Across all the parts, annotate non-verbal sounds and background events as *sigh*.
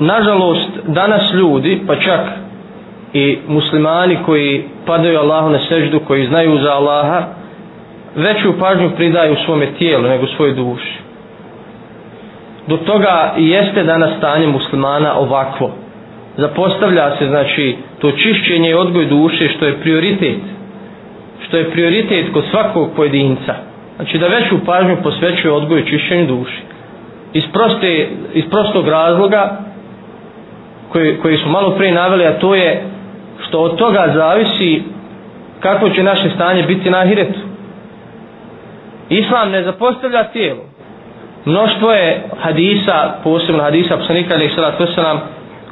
nažalost danas ljudi pa čak i muslimani koji padaju Allahu na seždu koji znaju za Allaha veću pažnju pridaju svome tijelu nego svojoj duši do toga jeste danas stanje muslimana ovakvo zapostavlja se znači to čišćenje i odgoj duše što je prioritet što je prioritet kod svakog pojedinca znači da veću pažnju posvećuje odgoju čišćenju duši iz, proste, iz prostog razloga koji, koji smo malo prije naveli, a to je što od toga zavisi kako će naše stanje biti na hiretu. Islam ne zapostavlja tijelo. Mnoštvo je hadisa, posebno hadisa poslanika ili sada to se nam,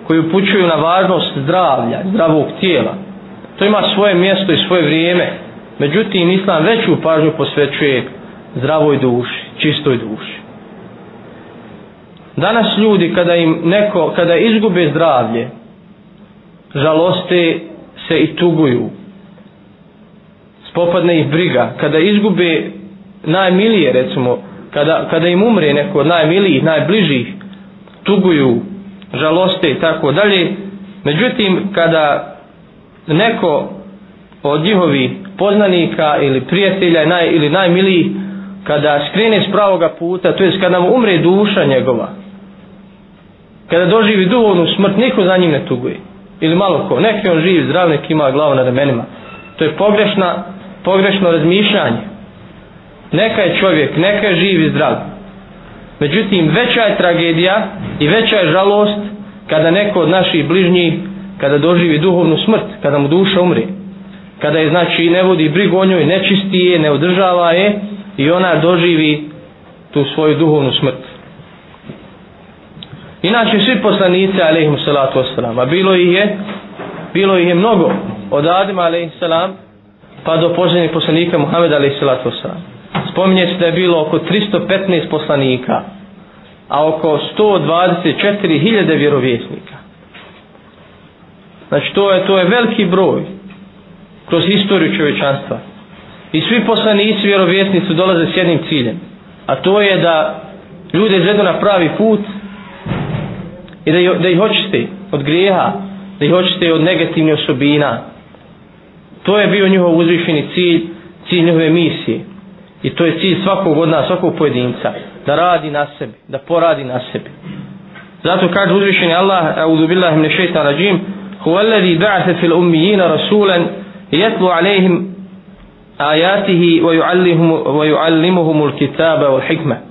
koji upućuju na važnost zdravlja, zdravog tijela. To ima svoje mjesto i svoje vrijeme. Međutim, Islam veću pažnju posvećuje zdravoj duši, čistoj duši. Danas ljudi kada im neko, kada izgube zdravlje, žaloste se i tuguju. Spopadne ih briga. Kada izgube najmilije, recimo, kada, kada im umre neko od najmilijih, najbližih, tuguju, žaloste i tako dalje. Međutim, kada neko od njihovi poznanika ili prijatelja naj, ili najmiliji kada skrene s pravoga puta, to je kada mu umre duša njegova, kada doživi duhovnu smrt, niko za njim ne tuguje. Ili malo ko, neki on živi zdrav, neki ima glavu na ramenima. To je pogrešna, pogrešno razmišljanje. Neka je čovjek, neka je živ i zdrav. Međutim, veća je tragedija i veća je žalost kada neko od naših bližnjih, kada doživi duhovnu smrt, kada mu duša umri. Kada je, znači, ne vodi brigu o njoj, ne čisti je, ne održava je i ona doživi tu svoju duhovnu smrt. Inače svi poslanici alejhim salatu vesselam, a bilo ih je bilo ih je mnogo od Adima alejhim salam pa do poslednjeg poslanika Muhameda alejhim salatu vesselam. Spominje se da je bilo oko 315 poslanika, a oko 124.000 vjerovjesnika. Znači to je to je veliki broj kroz historiju čovečanstva. I svi poslanici vjerovjesnici dolaze s jednim ciljem, a to je da ljude izvedu na pravi put, i da, da ih očiste od grijeha, da ih očiste od negativnih osobina. To je bio njihov uzvišeni cilj, cilj njihove misije. I to je cilj svakog od nas, svakog pojedinca, da radi na sebi, da poradi na sebi. Zato kaže uzvišeni Allah, audhu billahi mne šeitan rađim, huvalladhi ba'ate fil ummijina rasulan, jetlu alejhim ajatihi, vajuallimuhumul kitaba, vajuallimuhumul kitaba,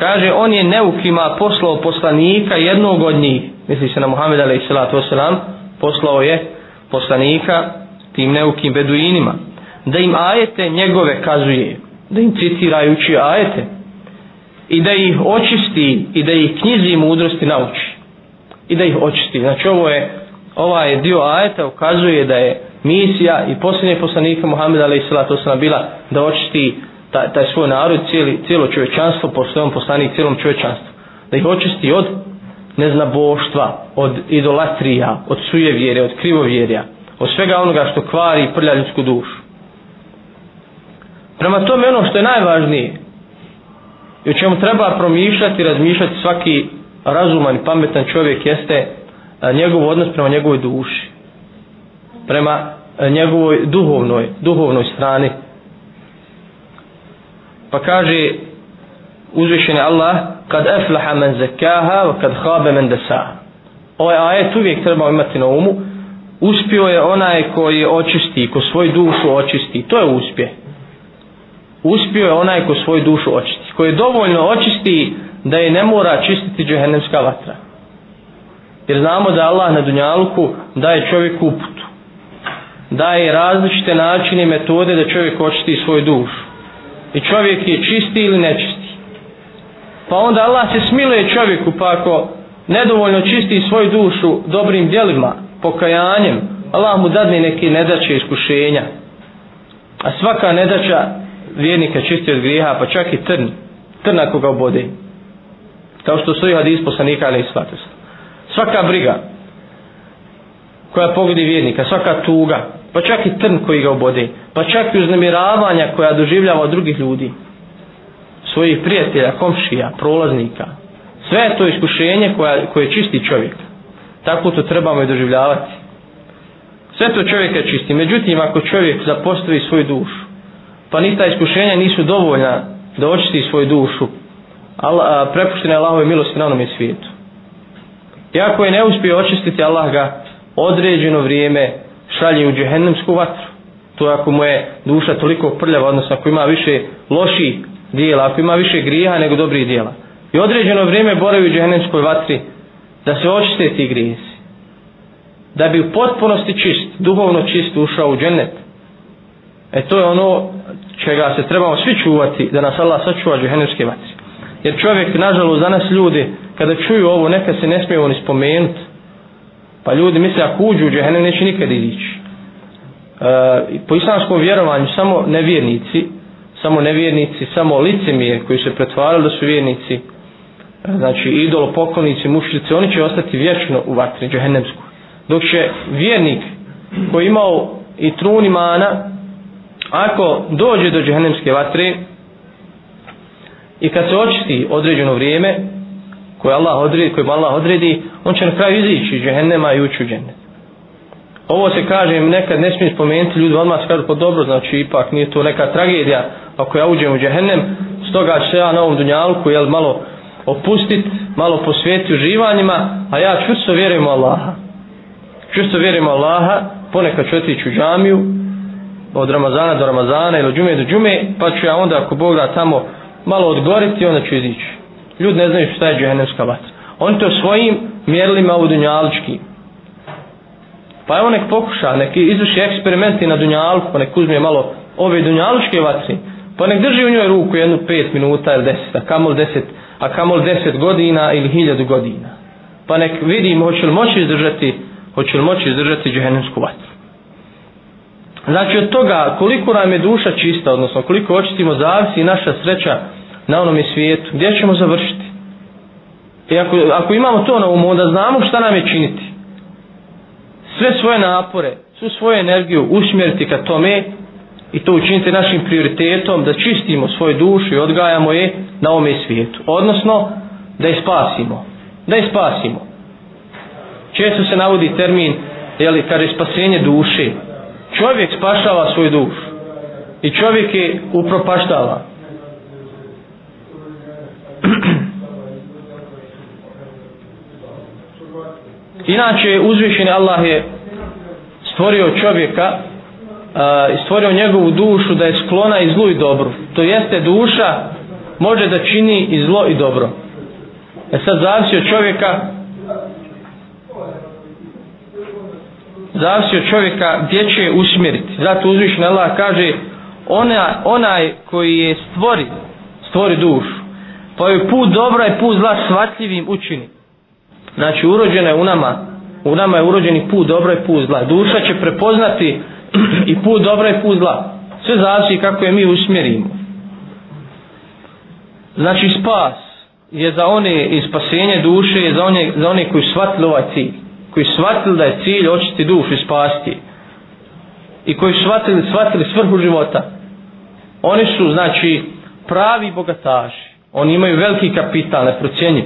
kaže on je neukima poslao poslanika jednog od njih misli se na Muhammed a.s. poslao je poslanika tim neukim beduinima da im ajete njegove kazuje da im citirajući ajete i da ih očisti i da ih knjizi mudrosti nauči i da ih očisti znači ovo je ovaj dio ajeta ukazuje da je misija i posljednje poslanika Muhammed a.s. bila da očisti taj, taj svoj narod, cijeli, cijelo čovečanstvo, po svojom poslaniku, cijelom čovečanstvu. Da ih očisti od neznaboštva, od idolatrija, od sujevjere, od krivovjerja, od svega onoga što kvari i prlja ljudsku dušu. Prema tome ono što je najvažnije i o čemu treba promišljati i razmišljati svaki razuman i pametan čovjek jeste e, njegov odnos prema njegovoj duši, prema e, njegovoj duhovnoj, duhovnoj strani, Pa kaže uzvišeni Allah, kad aflaha man zakaha, kad khaba man dasa. Ovaj ajet uvijek treba imati na umu. Uspio je onaj koji očisti, ko svoju dušu očisti. To je uspje. Uspio je onaj ko svoju dušu očisti. Ko je dovoljno očisti da je ne mora čistiti džehennemska vatra. Jer znamo da Allah na dunjalku daje čovjeku uputu. Daje različite načine i metode da čovjek očisti svoju dušu i čovjek je čisti ili nečisti. Pa onda Allah se smiluje čovjeku, pa ako nedovoljno čisti svoju dušu dobrim djelima, pokajanjem, Allah mu dadne neke nedaće iskušenja. A svaka nedaća vjernika čisti od grijeha, pa čak i trn, trna koga obode. Kao što stoji had isposa nikada ne isplatio. Svaka briga koja pogodi vjernika, svaka tuga, pa čak i trn koji ga obode, pa čak i uznemiravanja koja doživljava od drugih ljudi, svojih prijatelja, komšija, prolaznika, sve je to iskušenje koja, koje čisti čovjek. Tako to trebamo i doživljavati. Sve to čovjek je čisti. Međutim, ako čovjek zapostavi svoju dušu, pa ni ta iskušenja nisu dovoljna da očisti svoju dušu, Allah, a, prepuštene Allahove milosti na onome svijetu. I ako je ne uspio očistiti, Allah ga određeno vrijeme šalje u džehennemsku vatru. To ako mu je duša toliko prljava, odnosno ako ima više loši dijela, ako ima više griha nego dobrih dijela. I određeno vrijeme boravi u džehennemskoj vatri da se očiste ti grijezi. Da bi u potpunosti čist, duhovno čist ušao u džennet. E to je ono čega se trebamo svi čuvati da nas Allah sačuva džehennemske vatri. Jer čovjek, nažalost, danas ljudi kada čuju ovo, neka se ne smije oni spomenuti Pa ljudi misle ako uđu u džehennem neće nikad izići. E, po islamskom vjerovanju samo nevjernici, samo nevjernici, samo licemije koji se pretvarali da su vjernici, e, znači idolo, poklonici, mušljice, oni će ostati vječno u vatri džehennemsku. Dok će vjernik koji imao i trun imana, ako dođe do džehennemske vatre i kad se očisti određeno vrijeme, koje Allah odredi, koje Allah odredi, on će na kraju izići iz džehennema i ući u džennet. Ovo se kaže, nekad ne smije spomenuti ljudi, odmah se kaže, pa dobro, znači ipak nije to neka tragedija, ako ja uđem u džehennem, stoga ću se ja na ovom dunjalku, jel, malo opustit, malo posvetiti uživanjima, a ja čusto vjerujem Allaha. Čusto vjerujem Allaha, ponekad ću otići u džamiju, od Ramazana do Ramazana ili od džume do džume, pa ću ja onda, ako Bog da tamo, malo odgoriti i onda ću izići ljudi ne znaju šta je džehennemska vatra. On to svojim mjerlima u dunjalički. Pa evo nek pokuša, nek izvrši eksperimenti na dunjalku, pa nek uzme malo ove dunjalučke vatre, pa nek drži u njoj ruku jednu pet minuta ili deset, a kamol deset, a kamol deset godina ili hiljadu godina. Pa nek vidim hoće li moći izdržati, hoće li moći izdržati džehennemsku vatru. Znači od toga koliko nam je duša čista, odnosno koliko očistimo, zavisi naša sreća na onom je svijetu, gdje ćemo završiti? I ako, ako imamo to na umu, onda znamo šta nam je činiti. Sve svoje napore, svu svoju energiju usmjeriti ka tome i to učiniti našim prioritetom da čistimo svoju dušu i odgajamo je na ome svijetu. Odnosno, da je spasimo. Da je spasimo. Često se navodi termin, jeli, kada je spasenje duše. Čovjek spašava svoju dušu. I čovjek je upropaštavan. *clears throat* Inače, uzvišeni Allah je stvorio čovjeka, stvorio njegovu dušu da je sklona i zlu i dobru. To jeste duša može da čini i zlo i dobro. E sad zavisi od čovjeka zavisi od čovjeka gdje će usmjeriti. Zato uzvišeni Allah kaže ona, onaj koji je stvori stvori dušu pa joj put dobra i put zla svatljivim učini. Znači, urođena je u nama, u nama je urođeni put dobra i put zla. Duša će prepoznati *clears throat* i put dobra i put zla. Sve zavisi kako je mi usmjerimo. Znači, spas je za one i spasenje duše je za one, za one koji shvatili ovaj cilj. Koji shvatili da je cilj očiti dušu i spasti. I koji shvatili, shvatili svrhu života. Oni su, znači, pravi bogataši. Oni imaju veliki kapital, neprocijenjiv.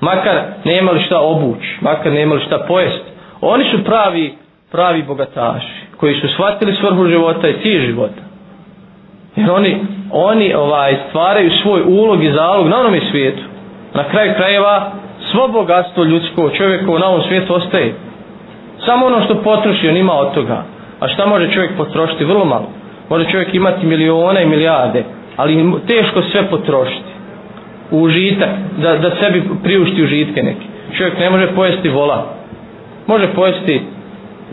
Makar nemali šta obuć, makar nemali šta pojest. Oni su pravi, pravi bogataši koji su shvatili svrhu života i cilj života. Jer oni, oni ovaj stvaraju svoj ulog i zalog na onom svijetu. Na kraju krajeva svo bogatstvo ljudsko čovjeku na ovom svijetu ostaje. Samo ono što potroši on ima od toga. A šta može čovjek potrošiti? Vrlo malo. Može čovjek imati milijona i milijarde, ali teško sve potrošiti u užitak, da, da sebi priušti užitke neki. Čovjek ne može pojesti vola, može pojesti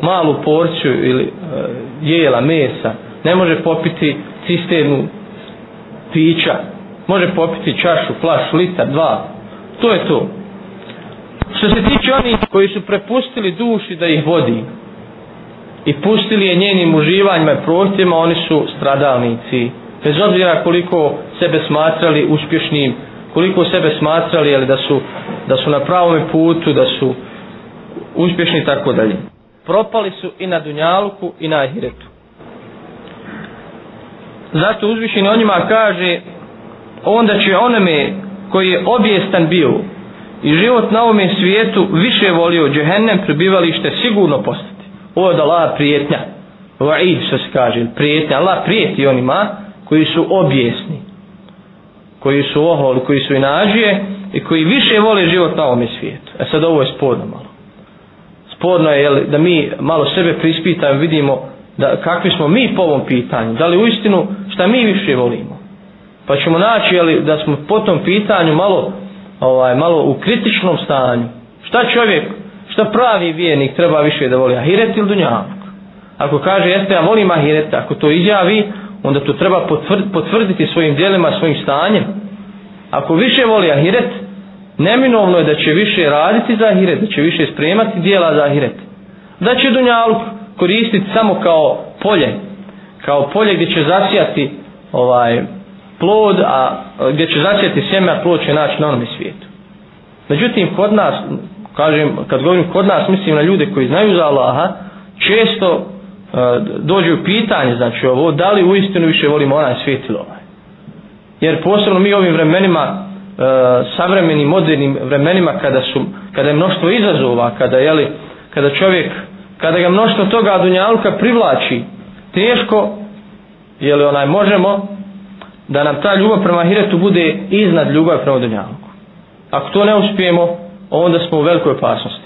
malu porciju ili e, jela, mesa, ne može popiti cisternu pića, može popiti čašu, flaš, litar, dva. To je to. Što se tiče oni koji su prepustili duši da ih vodi i pustili je njenim uživanjima i prostima, oni su stradalnici. Bez obzira koliko sebe smatrali uspješnim koliko sebe smatrali ali da su da su na pravom putu da su uspješni i tako dalje propali su i na dunjaluku i na ahiretu zato uzvišeni o njima kaže onda će onome koji je objestan bio i život na ovom svijetu više volio džehennem prebivalište sigurno postati ovo je Allah prijetnja vaid što se kaže prijetnja Allah prijeti onima koji su objesni koji su ohol, koji su inađije i koji više vole život na ovome svijetu. E sad ovo je sporno malo. Sporno je jel, da mi malo sebe prispitajmo, vidimo da, kakvi smo mi po ovom pitanju, da li u istinu šta mi više volimo. Pa ćemo naći jel, da smo po tom pitanju malo, ovaj, malo u kritičnom stanju. Šta čovjek, šta pravi vjernik treba više da voli, ahiret ili dunjavuk? Ako kaže, jeste, ja volim ahiret, ako to izjavi, onda to treba potvrditi svojim dijelima, svojim stanjem. Ako više voli ahiret, neminovno je da će više raditi za ahiret, da će više spremati dijela za ahiret. Da će Dunjaluk koristiti samo kao polje, kao polje gdje će zasijati ovaj plod, a gdje će zasijati sjeme, a plod će naći na onom svijetu. Međutim, kod nas, kažem, kad govorim kod nas, mislim na ljude koji znaju za Allaha, često E, dođe u pitanje, znači ovo, da li uistinu više volimo onaj svijet ili ovaj. Jer posebno mi ovim vremenima, e, savremenim, modernim vremenima, kada, su, kada je mnoštvo izazova, kada, jeli, kada čovjek, kada ga mnoštvo toga dunjalka privlači, teško, je li onaj, možemo da nam ta ljubav prema hiretu bude iznad ljubav prema dunjalku. Ako to ne uspijemo, onda smo u velikoj opasnosti.